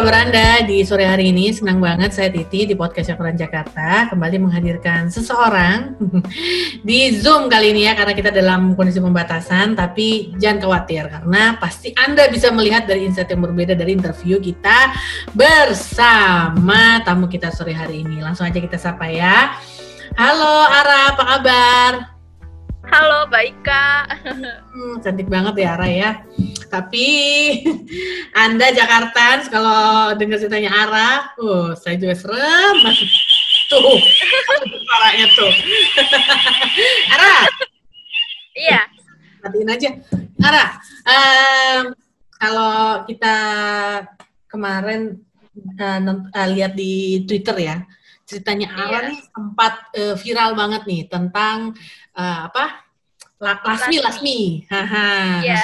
kabar Anda di sore hari ini? Senang banget saya Titi di podcast Yakuran Jakarta kembali menghadirkan seseorang di Zoom kali ini ya karena kita dalam kondisi pembatasan tapi jangan khawatir karena pasti Anda bisa melihat dari insight yang berbeda dari interview kita bersama tamu kita sore hari ini. Langsung aja kita sapa ya. Halo Ara, apa kabar? Halo, baik Kak. Hmm, cantik banget ya Ara ya. Tapi Anda Jakarta kalau dengar ceritanya Ara, oh saya juga serem masih tuh suaranya tuh. Ara. Iya. Matiin aja. Ara, um, kalau kita kemarin uh, uh, lihat di Twitter ya, ceritanya Ara iya. nih sempat uh, viral banget nih tentang uh, apa? Lasmi, Lasmi. Haha. Iya.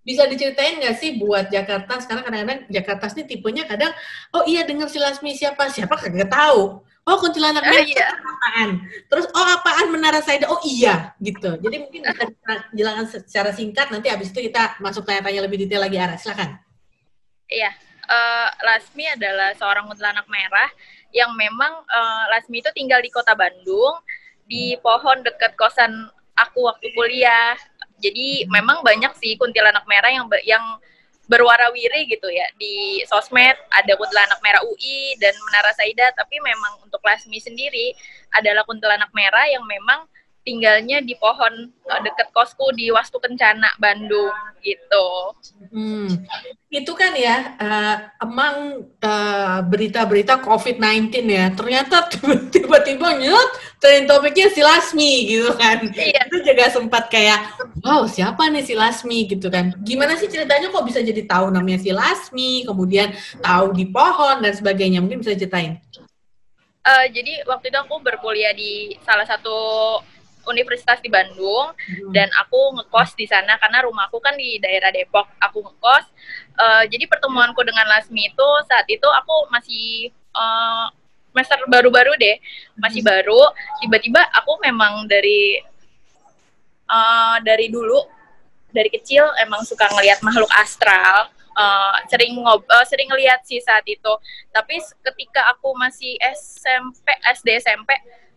Bisa diceritain nggak sih buat Jakarta? Sekarang kadang-kadang Jakarta ini tipenya kadang oh iya dengar si Lasmi siapa? Siapa kagak tahu. Oh kuntilanak oh, iya. apaan? Terus oh apaan menara Saida? Oh iya gitu. Jadi mungkin bisa jelaskan secara singkat nanti abis itu kita masuk tanya-tanya lebih detail lagi arah silakan. Iya. Uh, Lasmi adalah seorang kuntilanak merah yang memang uh, Lasmi itu tinggal di kota Bandung di pohon dekat kosan aku waktu kuliah. Jadi memang banyak sih kuntilanak merah yang yang berwarawiri gitu ya. Di sosmed ada kuntilanak merah UI dan Menara Saida tapi memang untuk Lasmi sendiri adalah kuntilanak merah yang memang tinggalnya di pohon uh, deket kosku di Wastu Kencana Bandung gitu. Hmm. Itu kan ya uh, emang uh, berita-berita COVID-19 ya. Ternyata tiba-tiba nyet trend topiknya si Lasmi gitu kan. Iya. Itu juga sempat kayak wow siapa nih si Lasmi gitu kan. Gimana sih ceritanya kok bisa jadi tahu namanya si Lasmi, kemudian tahu di pohon dan sebagainya. Mungkin bisa ceritain. Uh, jadi waktu itu aku berkuliah di salah satu universitas di Bandung hmm. dan aku ngekos di sana karena rumahku kan di daerah Depok. Aku ngekos. Uh, jadi pertemuanku dengan Lasmi itu saat itu aku masih uh, semester baru-baru deh, masih hmm. baru. Tiba-tiba aku memang dari uh, dari dulu dari kecil emang suka ngelihat makhluk astral. Uh, sering ngob uh, sering ngelihat sih saat itu. Tapi ketika aku masih SMP, SD SMP,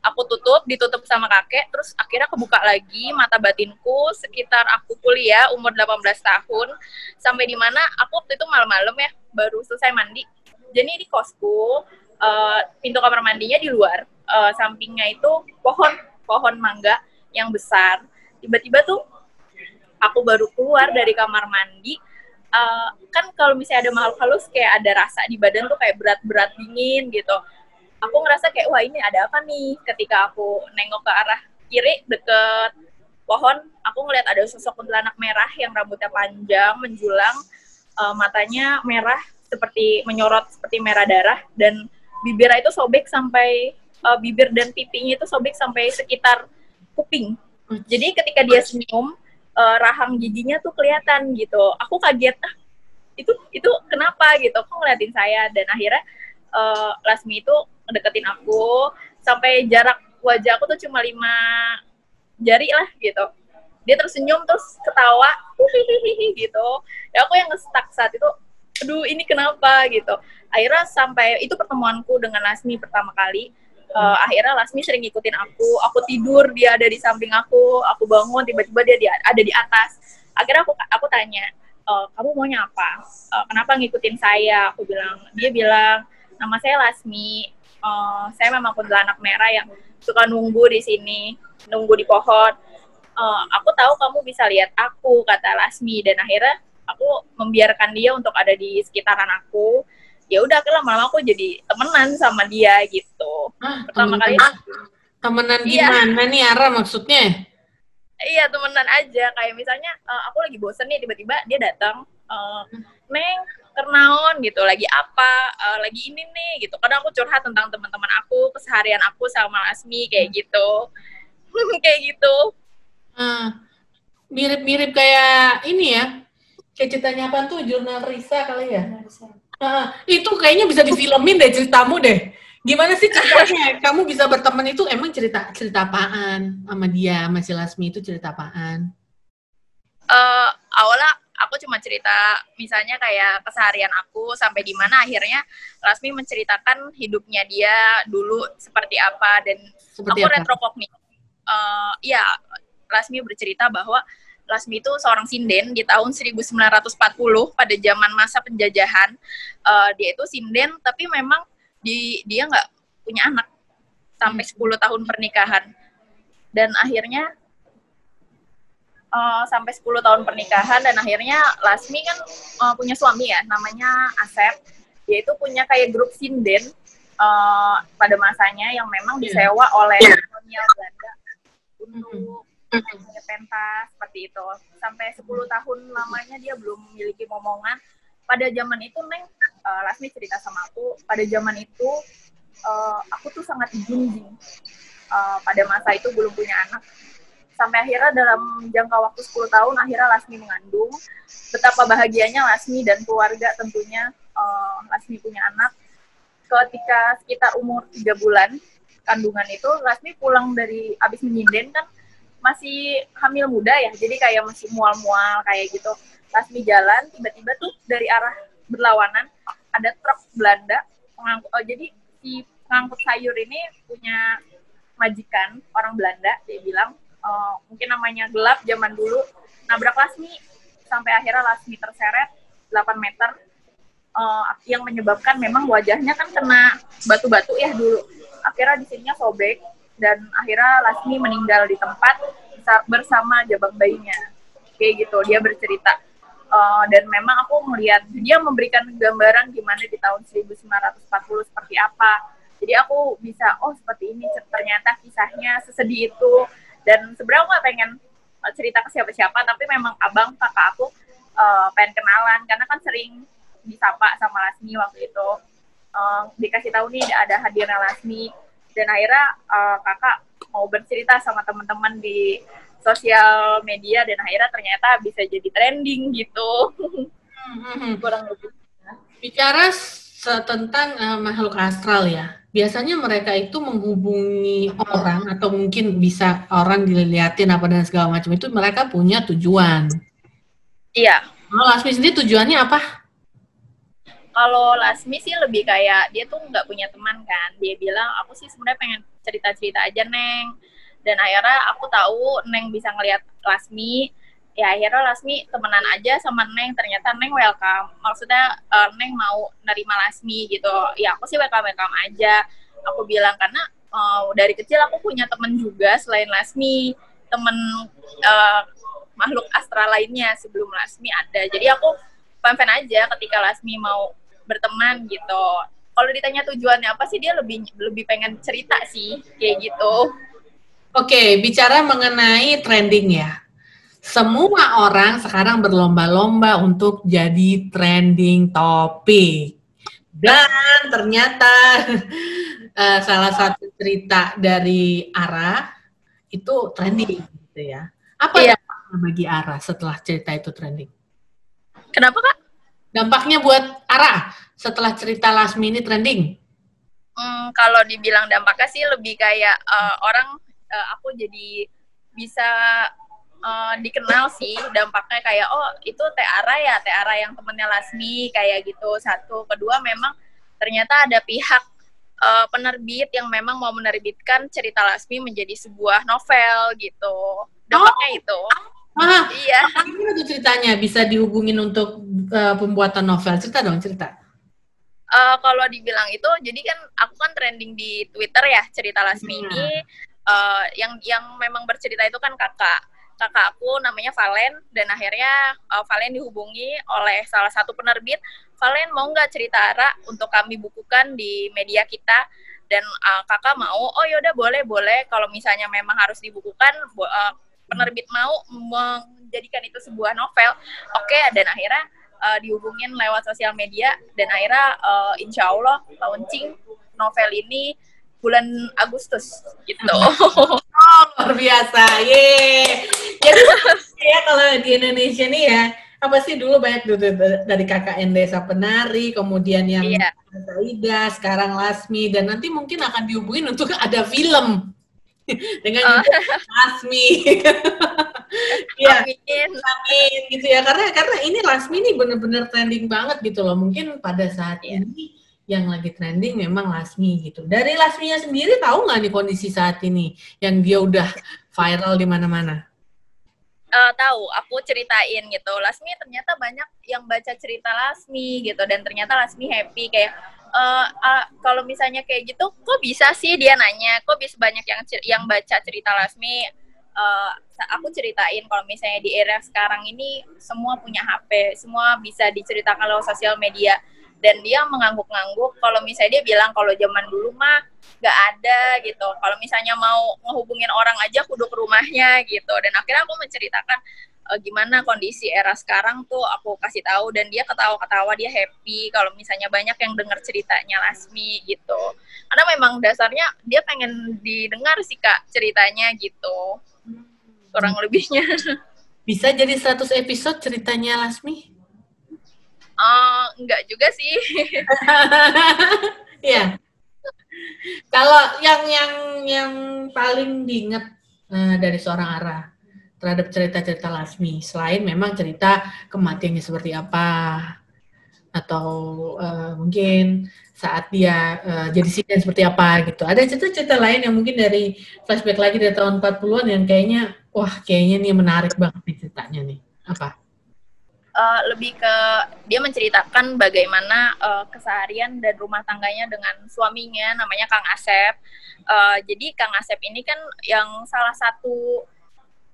aku tutup, ditutup sama kakek, terus akhirnya kebuka lagi mata batinku sekitar aku kuliah umur 18 tahun, sampai di mana aku waktu itu malam-malam ya, baru selesai mandi. Jadi di kosku, uh, pintu kamar mandinya di luar, uh, sampingnya itu pohon, pohon mangga yang besar. Tiba-tiba tuh aku baru keluar dari kamar mandi, uh, kan kalau misalnya ada makhluk halus kayak ada rasa di badan tuh kayak berat-berat dingin gitu aku ngerasa kayak wah ini ada apa nih? Ketika aku nengok ke arah kiri deket pohon aku ngeliat ada sosok kuntilanak merah yang rambutnya panjang menjulang uh, matanya merah seperti menyorot seperti merah darah dan bibirnya itu sobek sampai uh, bibir dan pipinya itu sobek sampai sekitar kuping. Jadi ketika dia senyum uh, rahang giginya tuh kelihatan gitu. Aku kaget ah itu itu kenapa? gitu. Aku ngeliatin saya dan akhirnya uh, Lasmi itu ngedeketin aku. Sampai jarak wajah aku tuh cuma lima jari lah gitu. Dia tersenyum terus ketawa hihihi gitu. Ya aku yang ngestak saat itu aduh ini kenapa? gitu. Akhirnya sampai itu pertemuanku dengan Lasmi pertama kali. Uh, akhirnya Lasmi sering ngikutin aku. Aku tidur dia ada di samping aku. Aku bangun tiba-tiba dia di, ada di atas. Akhirnya aku aku tanya e, kamu maunya apa? Uh, kenapa ngikutin saya? Aku bilang dia bilang nama saya Lasmi uh, saya memang kuntilanak merah yang suka nunggu di sini, nunggu di pohon. Uh, aku tahu kamu bisa lihat aku, kata Lasmi, dan akhirnya aku membiarkan dia untuk ada di sekitaran aku. Ya udah, lama-lama aku jadi temenan sama dia gitu. Ah, Pertama kali temenan iya. gimana nih Ara maksudnya? Iya temenan aja kayak misalnya uh, aku lagi bosen nih tiba-tiba dia datang, uh, Neng kernaon gitu lagi apa uh, lagi ini nih gitu. Kadang aku curhat tentang teman-teman aku keseharian aku sama Asmi kayak hmm. gitu. Kayak gitu. Uh, mirip-mirip kayak ini ya kayak ceritanya apa tuh jurnal Risa kali ya? Uh, itu kayaknya bisa difilmin deh ceritamu deh. Gimana sih ceritanya? Kamu bisa berteman itu emang cerita cerita apaan? Sama dia masih Lasmi itu cerita apaan? Uh, awalnya aku cuma cerita misalnya kayak keseharian aku sampai di mana akhirnya Lasmi menceritakan hidupnya dia dulu seperti apa dan seperti aku retrokognitif uh, ya Lasmi bercerita bahwa Lasmi itu seorang sinden di tahun 1940 pada zaman masa penjajahan. Uh, dia itu sinden tapi memang di dia nggak punya anak sampai 10 hmm. tahun pernikahan. Dan akhirnya uh, sampai 10 tahun pernikahan dan akhirnya Lasmi kan uh, punya suami ya namanya Asep. Dia itu punya kayak grup sinden uh, pada masanya yang memang disewa oleh iya. kolonial Belanda. Untuk punya pentas seperti itu. Sampai 10 tahun lamanya dia belum memiliki momongan. Pada zaman itu Neng uh, Lasmi cerita sama aku pada zaman itu uh, aku tuh sangat dijunjung uh, pada masa itu belum punya anak sampai akhirnya dalam jangka waktu 10 tahun akhirnya Lasmi mengandung. Betapa bahagianya Lasmi dan keluarga tentunya uh, Lasmi punya anak. Ketika sekitar umur tiga bulan kandungan itu Lasmi pulang dari abis menyinden kan masih hamil muda ya. Jadi kayak masih mual-mual kayak gitu. Lasmi jalan tiba-tiba tuh dari arah berlawanan ada truk Belanda pengangkut oh, jadi si pengangkut sayur ini punya majikan orang Belanda dia bilang uh, mungkin namanya gelap zaman dulu. Nabrak Lasmi. Sampai akhirnya Lasmi terseret 8 meter. Uh, yang menyebabkan memang wajahnya kan kena batu-batu ya dulu. Akhirnya di sininya sobek. Dan akhirnya Lasmi meninggal di tempat bersama jabang bayinya. Kayak gitu dia bercerita. Uh, dan memang aku melihat dia memberikan gambaran gimana di tahun 1940 seperti apa. Jadi aku bisa oh seperti ini. Ternyata kisahnya sesedih itu dan sebenarnya aku gak pengen uh, cerita ke siapa-siapa tapi memang abang kakak aku uh, pengen kenalan. Karena kan sering disapa sama Lasmi waktu itu. Uh, dikasih tahu nih ada hadirnya Lasmi. Dan akhirnya uh, kakak mau bercerita sama teman-teman di sosial media. Dan akhirnya ternyata bisa jadi trending gitu. Hmm. kurang lebih. Bicara tentang uh, makhluk astral ya biasanya mereka itu menghubungi orang atau mungkin bisa orang dilihatin apa dan segala macam itu mereka punya tujuan. Iya. Kalau Lasmi sendiri tujuannya apa? Kalau Lasmi sih lebih kayak dia tuh nggak punya teman kan. Dia bilang aku sih sebenarnya pengen cerita-cerita aja neng. Dan akhirnya aku tahu neng bisa ngelihat Lasmi ya akhirnya Lasmi temenan aja sama Neng. Ternyata Neng welcome. Maksudnya uh, Neng mau nerima Lasmi gitu. Ya aku sih welcome welcome aja. Aku bilang karena uh, dari kecil aku punya temen juga selain Lasmi. Temen uh, makhluk astral lainnya sebelum Lasmi ada. Jadi aku fan-fan aja ketika Lasmi mau berteman gitu. Kalau ditanya tujuannya apa sih dia lebih lebih pengen cerita sih kayak gitu. Oke, bicara mengenai trending ya semua orang sekarang berlomba-lomba untuk jadi trending topik. Dan ternyata uh, salah satu cerita dari Ara itu trending gitu ya. Apa iya. dampaknya bagi Ara setelah cerita itu trending? Kenapa kak? Dampaknya buat Ara setelah cerita Lasmi ini trending? Hmm, kalau dibilang dampaknya sih lebih kayak uh, orang uh, aku jadi bisa uh, dikenal sih dampaknya kayak oh itu Teara ya Teara yang temennya Lasmi kayak gitu satu kedua memang ternyata ada pihak uh, penerbit yang memang mau menerbitkan cerita Lasmi menjadi sebuah novel gitu dampaknya oh. itu Ah, iya. Gimana tuh ceritanya bisa dihubungin untuk uh, pembuatan novel? Cerita dong, cerita. Uh, kalau dibilang itu, jadi kan aku kan trending di Twitter ya cerita Lasmi hmm. ini. Uh, yang yang memang bercerita itu kan kakak kakak aku namanya Valen dan akhirnya uh, Valen dihubungi oleh salah satu penerbit. Valen mau nggak cerita Ara untuk kami bukukan di media kita? Dan uh, kakak mau oh yaudah boleh boleh. Kalau misalnya memang harus dibukukan uh, penerbit mau menjadikan itu sebuah novel. Oke okay, dan akhirnya uh, dihubungin lewat sosial media. Dan akhirnya uh, insya Allah launching novel ini bulan Agustus gitu. Luar biasa. Ye. Jadi ya kalau di Indonesia nih ya, apa sih dulu banyak dari KKN Desa Penari, kemudian yang iya. Ida, sekarang Lasmi dan nanti mungkin akan dihubungin untuk ada film dengan uh. Lasmi. ya, amin. Amin gitu ya karena karena ini Lasmi ini bener-bener trending banget gitu loh. Mungkin pada saat ya. ini yang lagi trending memang Lasmi gitu. Dari Lasminya sendiri tahu nggak nih kondisi saat ini yang dia udah viral di mana-mana? Uh, tahu, aku ceritain gitu. Lasmi ternyata banyak yang baca cerita Lasmi gitu dan ternyata Lasmi happy kayak uh, uh, kalau misalnya kayak gitu, kok bisa sih dia nanya, kok bisa banyak yang yang baca cerita Lasmi? Uh, aku ceritain kalau misalnya di era sekarang ini semua punya HP, semua bisa diceritakan lewat sosial media dan dia mengangguk-ngangguk kalau misalnya dia bilang kalau zaman dulu mah gak ada gitu. Kalau misalnya mau ngehubungin orang aja kudu ke rumahnya gitu. Dan akhirnya aku menceritakan uh, gimana kondisi era sekarang tuh? Aku kasih tahu dan dia ketawa-ketawa dia happy. Kalau misalnya banyak yang dengar ceritanya Lasmi gitu. Karena memang dasarnya dia pengen didengar sih kak ceritanya gitu. Kurang lebihnya. Bisa jadi 100 episode ceritanya Lasmi Uh, enggak juga sih. Iya. Kalau yang yang yang paling diingat uh, dari seorang Ara terhadap cerita-cerita Lasmi, selain memang cerita kematiannya seperti apa, atau uh, mungkin saat dia uh, jadi siden seperti apa gitu. Ada cerita-cerita lain yang mungkin dari flashback lagi dari tahun 40-an yang kayaknya, wah kayaknya nih menarik banget nih ceritanya nih. Apa? Uh, lebih ke dia menceritakan bagaimana uh, keseharian dan rumah tangganya dengan suaminya namanya Kang Asep. Uh, jadi Kang Asep ini kan yang salah satu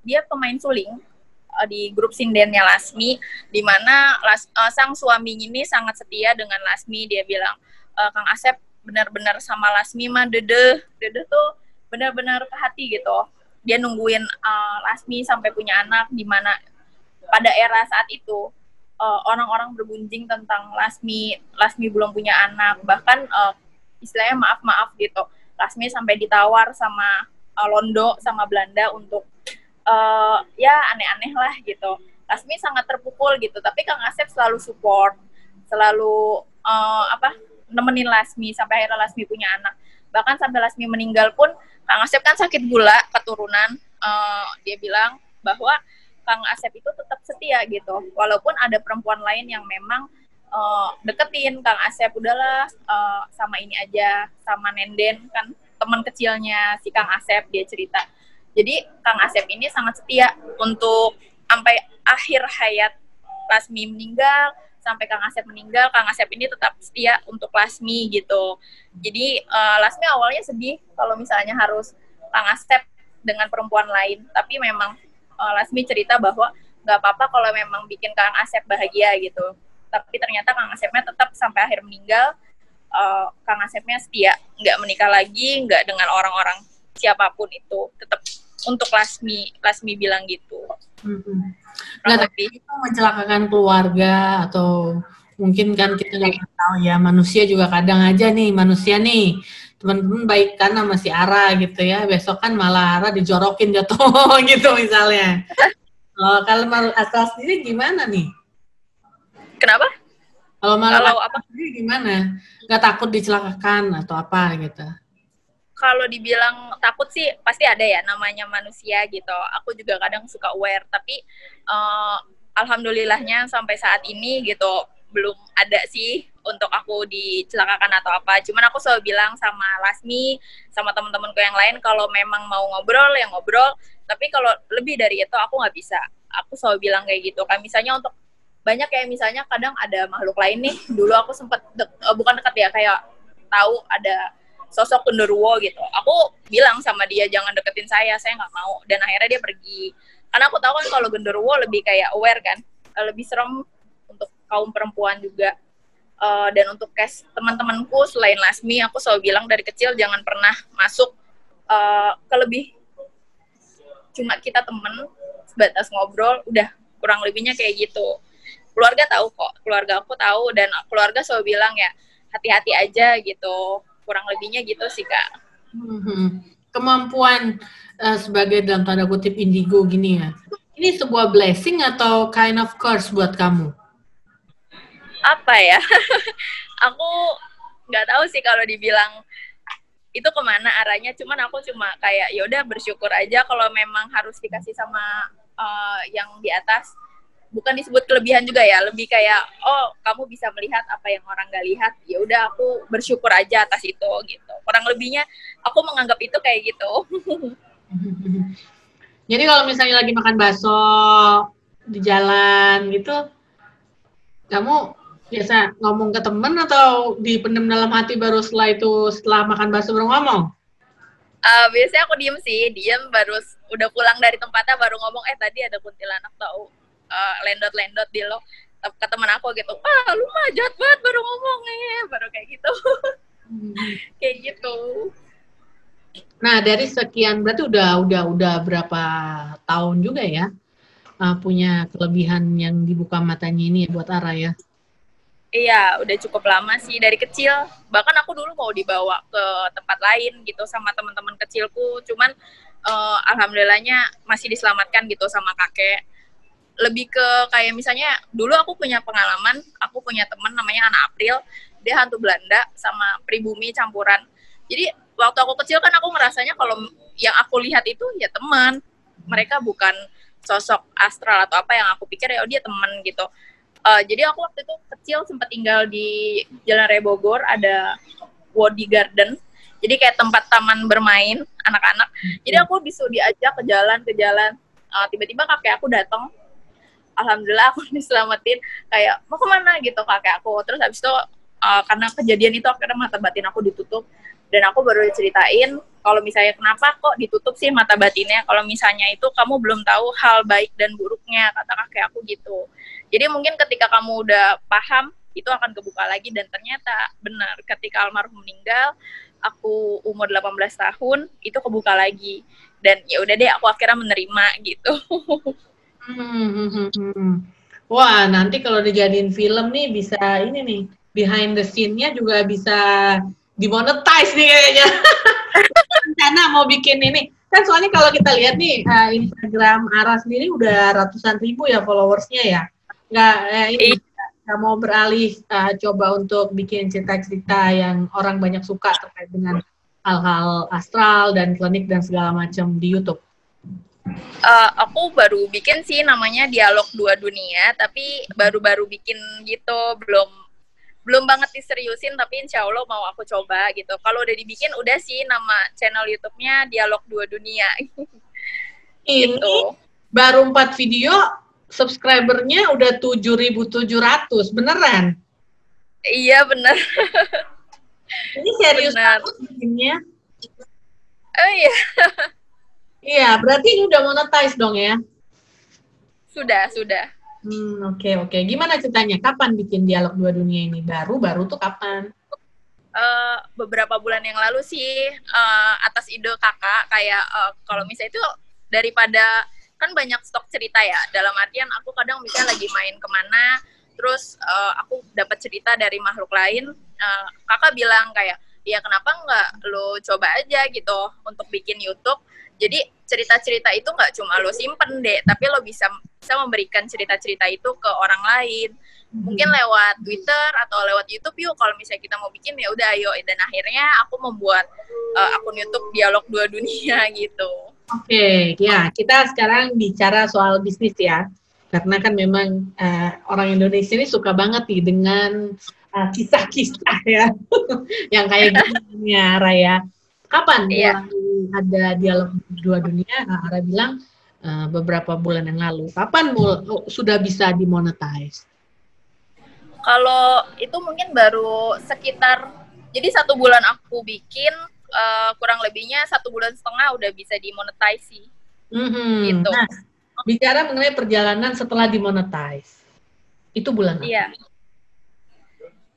dia pemain suling uh, di grup sindennya Lasmi, di mana Las, uh, sang suami ini sangat setia dengan Lasmi. Dia bilang uh, Kang Asep benar-benar sama Lasmi mah dede, dede tuh benar-benar ke hati gitu. Dia nungguin uh, Lasmi sampai punya anak, di mana pada era saat itu uh, orang-orang bergunjing tentang Lasmi Lasmi belum punya anak. Bahkan uh, istilahnya maaf maaf gitu. Lasmi sampai ditawar sama uh, Londo sama Belanda untuk uh, ya aneh-aneh lah gitu. Lasmi sangat terpukul gitu tapi Kang Asep selalu support selalu uh, apa nemenin Lasmi sampai akhirnya Lasmi punya anak. Bahkan sampai Lasmi meninggal pun Kang Asep kan sakit gula keturunan uh, dia bilang bahwa Kang Asep itu tetap setia gitu walaupun ada perempuan lain yang memang uh, deketin Kang Asep udahlah uh, sama ini aja sama Nenden kan teman kecilnya si Kang Asep dia cerita jadi Kang Asep ini sangat setia untuk sampai akhir hayat Lasmi meninggal sampai Kang Asep meninggal, Kang Asep ini tetap setia untuk Lasmi gitu. Jadi uh, Lasmi awalnya sedih kalau misalnya harus Kang Asep dengan perempuan lain, tapi memang uh, Lasmi cerita bahwa nggak apa-apa kalau memang bikin Kang Asep bahagia gitu. Tapi ternyata Kang Asepnya tetap sampai akhir meninggal, uh, Kang Asepnya setia, nggak menikah lagi, nggak dengan orang-orang siapa pun itu, tetap untuk Lasmi, Lasmi bilang gitu. Hmm. Nggak, tapi itu mencelakakan keluarga atau mungkin kan kita nggak tahu ya manusia juga kadang aja nih manusia nih teman-teman baik kan sama si Ara gitu ya. Besok kan malah Ara dijorokin jatuh gitu misalnya. Kalau kalau asal sendiri gimana nih? Kenapa? Kalau malah kalau apa? sendiri gimana? Nggak takut dicelakakan atau apa gitu? Kalau dibilang takut sih pasti ada ya namanya manusia gitu. Aku juga kadang suka aware tapi uh, alhamdulillahnya sampai saat ini gitu belum ada sih untuk aku dicelakakan atau apa. Cuman aku selalu bilang sama Lasmi, sama teman-temanku yang lain kalau memang mau ngobrol ya ngobrol. Tapi kalau lebih dari itu aku nggak bisa. Aku selalu bilang kayak gitu. Kan misalnya untuk banyak kayak misalnya kadang ada makhluk lain nih. Dulu aku sempat uh, bukan dekat ya kayak tahu ada sosok genderuwo gitu. Aku bilang sama dia jangan deketin saya, saya nggak mau. Dan akhirnya dia pergi. Karena aku tahu kan kalau genderuwo lebih kayak aware kan, lebih serem kaum perempuan juga. Uh, dan untuk case teman-temanku selain Lasmi aku selalu bilang dari kecil jangan pernah masuk uh, ke lebih. Cuma kita temen sebatas ngobrol udah kurang lebihnya kayak gitu. Keluarga tahu kok keluarga aku tahu dan keluarga selalu bilang ya hati-hati aja gitu. Kurang lebihnya gitu sih kak. Hmm, kemampuan uh, sebagai dalam tanda kutip indigo gini ya. Ini sebuah blessing atau kind of curse buat kamu apa ya? Aku nggak tahu sih kalau dibilang itu ke mana arahnya. Cuman aku cuma kayak ya udah bersyukur aja kalau memang harus dikasih sama uh, yang di atas. Bukan disebut kelebihan juga ya lebih kayak oh kamu bisa melihat apa yang orang gak lihat. Ya udah aku bersyukur aja atas itu gitu. Kurang lebihnya aku menganggap itu kayak gitu. Jadi kalau misalnya lagi makan bakso di jalan gitu kamu biasa ngomong ke temen atau dipendam dalam hati baru setelah itu setelah makan bakso baru ngomong? Uh, biasanya aku diem sih diem baru udah pulang dari tempatnya baru ngomong eh tadi ada kuntilanak tau uh, lendot-lendot di lo ke teman aku gitu. Ah lu mah jahat banget baru ngomongnya baru kayak gitu. Hmm. kayak gitu. Nah dari sekian berarti udah udah udah berapa tahun juga ya uh, punya kelebihan yang dibuka matanya ini ya buat Ara ya Iya, udah cukup lama sih dari kecil. Bahkan aku dulu mau dibawa ke tempat lain gitu sama teman-teman kecilku. Cuman uh, alhamdulillahnya masih diselamatkan gitu sama kakek. Lebih ke kayak misalnya dulu aku punya pengalaman aku punya teman namanya anak April. Dia hantu Belanda sama pribumi campuran. Jadi waktu aku kecil kan aku ngerasanya kalau yang aku lihat itu ya teman. Mereka bukan sosok astral atau apa yang aku pikir ya oh dia teman gitu uh, jadi aku waktu itu kecil sempat tinggal di Jalan Raya Bogor ada Wadi Garden. Jadi kayak tempat taman bermain anak-anak. Jadi aku disuruh diajak ke jalan ke jalan. Uh, tiba-tiba kakek aku datang alhamdulillah aku diselamatin. Kayak mau ke mana gitu kakek aku. Terus habis itu uh, karena kejadian itu akhirnya mata batin aku ditutup. Dan aku baru ceritain kalau misalnya kenapa kok ditutup sih mata batinnya? Kalau misalnya itu kamu belum tahu hal baik dan buruknya kata kakek aku gitu jadi mungkin ketika kamu udah paham itu akan kebuka lagi dan ternyata benar ketika almarhum meninggal aku umur 18 tahun itu kebuka lagi dan ya udah deh aku akhirnya menerima gitu Hmm, hmm, hmm, Wah, nanti kalau dijadiin film nih bisa ini nih, behind the scene-nya juga bisa dimonetize nih kayaknya. Rencana mau bikin ini. Kan soalnya kalau kita lihat nih, uh, Instagram Ara sendiri udah ratusan ribu ya followersnya ya. Nggak, eh, ini, iya. nggak mau beralih uh, coba untuk bikin cerita-cerita yang orang banyak suka terkait dengan hal-hal astral dan klinik dan segala macam di YouTube. Uh, aku baru bikin sih namanya dialog dua dunia tapi baru-baru bikin gitu. Belum belum banget diseriusin tapi insya Allah mau aku coba gitu. Kalau udah dibikin udah sih nama channel YouTube-nya dialog dua dunia. Ini gitu. baru empat video subscribernya udah 7.700 beneran iya bener ini serius bener. bikinnya oh iya Iya, berarti ini udah monetize dong ya? Sudah, sudah. Hmm, oke okay, oke. Okay. Gimana ceritanya? Kapan bikin dialog dua dunia ini? Baru baru tuh kapan? Uh, beberapa bulan yang lalu sih uh, atas ide kakak kayak uh, kalau misalnya itu daripada kan banyak stok cerita ya dalam artian aku kadang misalnya lagi main ke mana terus uh, aku dapat cerita dari makhluk lain uh, kakak bilang kayak ya kenapa nggak lo coba aja gitu untuk bikin YouTube jadi cerita-cerita itu nggak cuma lo simpen deh, tapi lo bisa bisa memberikan cerita-cerita itu ke orang lain. Mungkin lewat Twitter atau lewat YouTube yuk kalau misalnya kita mau bikin ya udah ayo dan akhirnya aku membuat uh, akun YouTube Dialog Dua Dunia gitu. Oke, okay, ya kita sekarang bicara soal bisnis ya. Karena kan memang uh, orang Indonesia ini suka banget nih dengan kisah kisah-kisah ya, yang kayak gini ya, Raya. Kapan iya. ada dialog dua dunia? Ara bilang uh, beberapa bulan yang lalu. Kapan mul oh, sudah bisa dimonetize? Kalau itu mungkin baru sekitar jadi satu bulan aku bikin uh, kurang lebihnya satu bulan setengah udah bisa dimonetize sih. Mm-hmm. Gitu. Nah, bicara mengenai perjalanan setelah dimonetize, itu bulan apa? Iya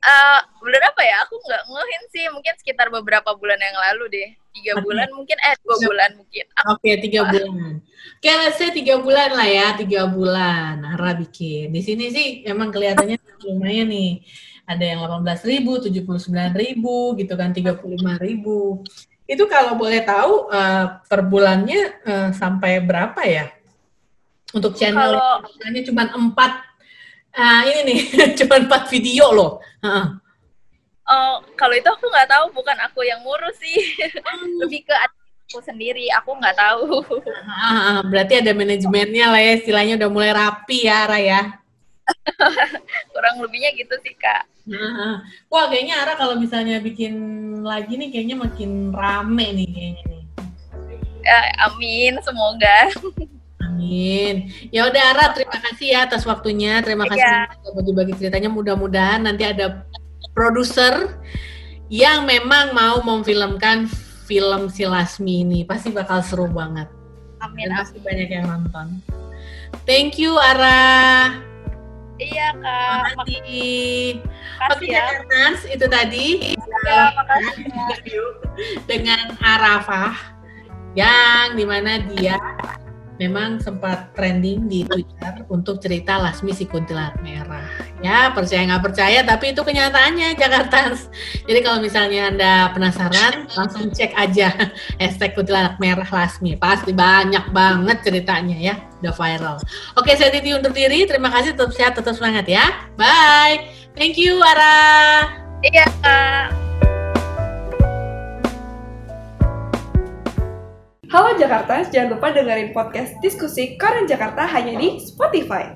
uh, bulan apa ya? Aku nggak ngehin sih, mungkin sekitar beberapa bulan yang lalu deh. Tiga bulan mungkin, eh dua bulan mungkin. Oke, okay, tiga bulan. Oke, okay, let's say tiga bulan lah ya, tiga bulan. Nara bikin. Di sini sih emang kelihatannya lumayan nih. Ada yang delapan belas ribu, tujuh puluh sembilan ribu, gitu kan, tiga puluh lima ribu. Itu kalau boleh tahu uh, per bulannya uh, sampai berapa ya? Untuk channel kalau, cuma empat Ah ini nih, cuma empat video loh. Uh. Oh, kalau itu aku nggak tahu, bukan aku yang ngurus sih. Hmm. Lebih ke aku sendiri aku nggak tahu ah, berarti ada manajemennya lah ya istilahnya udah mulai rapi ya Ara ya kurang lebihnya gitu sih kak wah kayaknya Ara kalau misalnya bikin lagi nih kayaknya makin rame nih kayaknya nih ya, amin semoga Amin. Ya udah Ara, terima kasih ya atas waktunya. Terima kasih ya. bagi-bagi ceritanya. Mudah-mudahan nanti ada produser yang memang mau memfilmkan film si Lasmi ini. Pasti bakal seru banget. Amin. Dan pasti banyak yang nonton. Thank you Ara. Iya kak. Makasih. Oke ya. Nans, itu tadi. Ya, makasih. Dengan Arafah yang di mana dia memang sempat trending di Twitter untuk cerita Lasmi si kuntilanak merah. Ya, percaya nggak percaya, tapi itu kenyataannya Jakarta. Jadi kalau misalnya Anda penasaran, langsung cek aja hashtag kuntilanak merah Lasmi. Pasti banyak banget ceritanya ya, udah viral. Oke, saya Titi undur diri. Terima kasih, tetap sehat, tetap semangat ya. Bye. Thank you, Ara. Iya, Kak. Halo Jakarta, jangan lupa dengerin podcast diskusi Koran Jakarta hanya di Spotify.